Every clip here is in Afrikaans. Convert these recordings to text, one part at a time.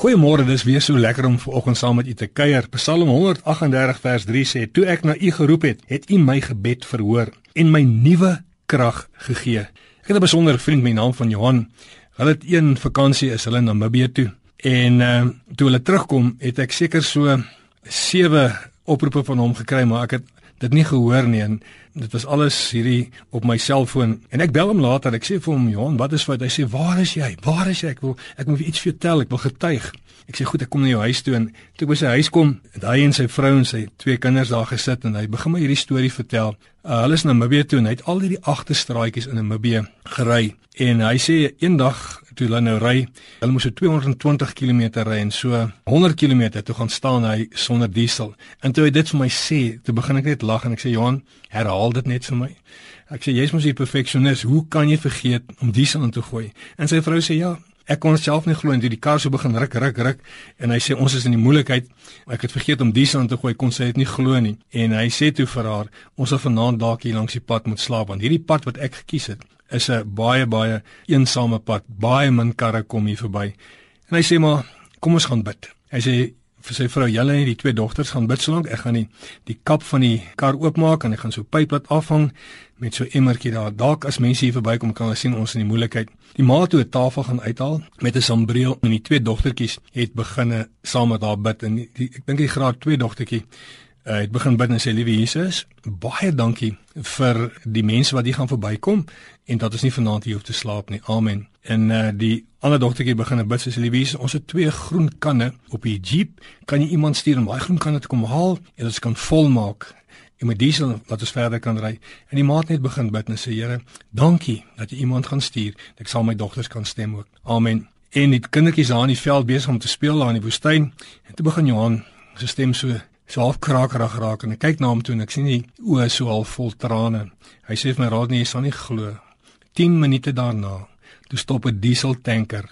Goeiemôre, dis weer so lekker om vanoggend saam met u te kuier. Psalm 138 vers 3 sê: "Toe ek na u geroep het, het u my gebed verhoor en my nuwe krag gegee." Ek het 'n besondere vriend met die naam van Johan. Hulle het een vakansie is hulle na Namibië toe en uh, toe hulle terugkom, het ek seker so sewe oproepe van hom gekry, maar ek het dit nie gehoor nie en dit was alles hierdie op my selfoon. En ek bel hom later ek sê vir hom Johan wat is fout? Hy sê waar is jy? Waar is jy? Ek wil ek moet iets vertel ek wil getuig. Ek sê goed ek kom na jou huis toe. En toe ek by sy huis kom het hy en sy vrou en sy twee kinders daar gesit en hy begin my hierdie storie vertel. Uh, hulle is na Namibië toe en hy het al hierdie agterstraatjies in Namibië gery. En hy sê eendag toe hulle nou ry, hulle moes so 220 km ry en so 100 km toe gaan staan hy sonder diesel. En toe hy dit vir my sê, toe begin ek net lag en ek sê Johan, herhaal dit net vir my. Ek sê jy's mos 'n perfeksionis, hoe kan jy vergeet om diesel in te gooi? En sy vrou sê ja, Ek kon self nie glo en toe die kar so begin ruk ruk ruk en hy sê ons is in die moeilikheid. Ek het vergeet om diesel in te gooi, kon sy dit nie glo nie. En hy sê toe vir haar, ons sal vanaand dalk hier langs die pad moet slaap want hierdie pad wat ek gekies het, is 'n baie baie eensame pad. Baie min karre kom hier verby. En hy sê maar, kom ons gaan bid. Hy sê vir sy vrou, julle en die twee dogters gaan bid solank ek gaan die die kap van die kar oopmaak en ek gaan so pyp laat afhang met so emmertjie daar. Dalk as mense hier verbykom kan hulle sien ons in die moeilikheid. Die ma toe 'n tafel gaan uithaal met 'n sambreel en die twee dogtertjies het beginne saam met haar bid en die, ek dink die graad 2 dogtertjie uh, het begin bid en sê liewe Jesus, baie dankie vir die mense wat hier gaan verbykom en dat ons nie vanaand hier hoef te slaap nie. Amen. En uh, die ander dogtertjie begin bid sê liewe Jesus, ons het twee groen kanne op die jeep. Kan jy iemand stuur om daai groen kanne te kom haal en ons kan volmaak en met diesel laat ons verder kan ry. En die maat net begin bid en sê Here, dankie dat jy iemand gaan stuur. Ek sal my dogters kan stem ook. Amen. En die kindertjies daar in die veld besig om te speel daar in die woestyn. En toe begin Johan sy stem so so half krakerig raak en ek kyk na hom toe en ek sien die oë so half vol trane. Hy sê vir my raad nie, jy sal nie glo. 10 minute daarna, toe stop 'n diesel tanker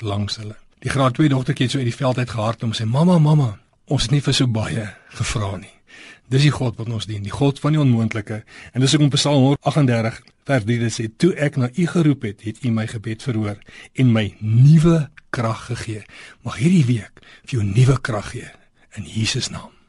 langs hulle. Die graad 2 dogtertjie het so uit die veld uit gehard om sê mamma mamma, ons het nie vir so baie gevra nie. Dis die God wat ons dien, die God van die onmoontlike. En dis ook in Psalm 38 vers 3 dit sê toe ek na u geroep het, het u my gebed verhoor en my nuwe krag gegee. Mag hierdie week vir jou nuwe krag gee in Jesus naam.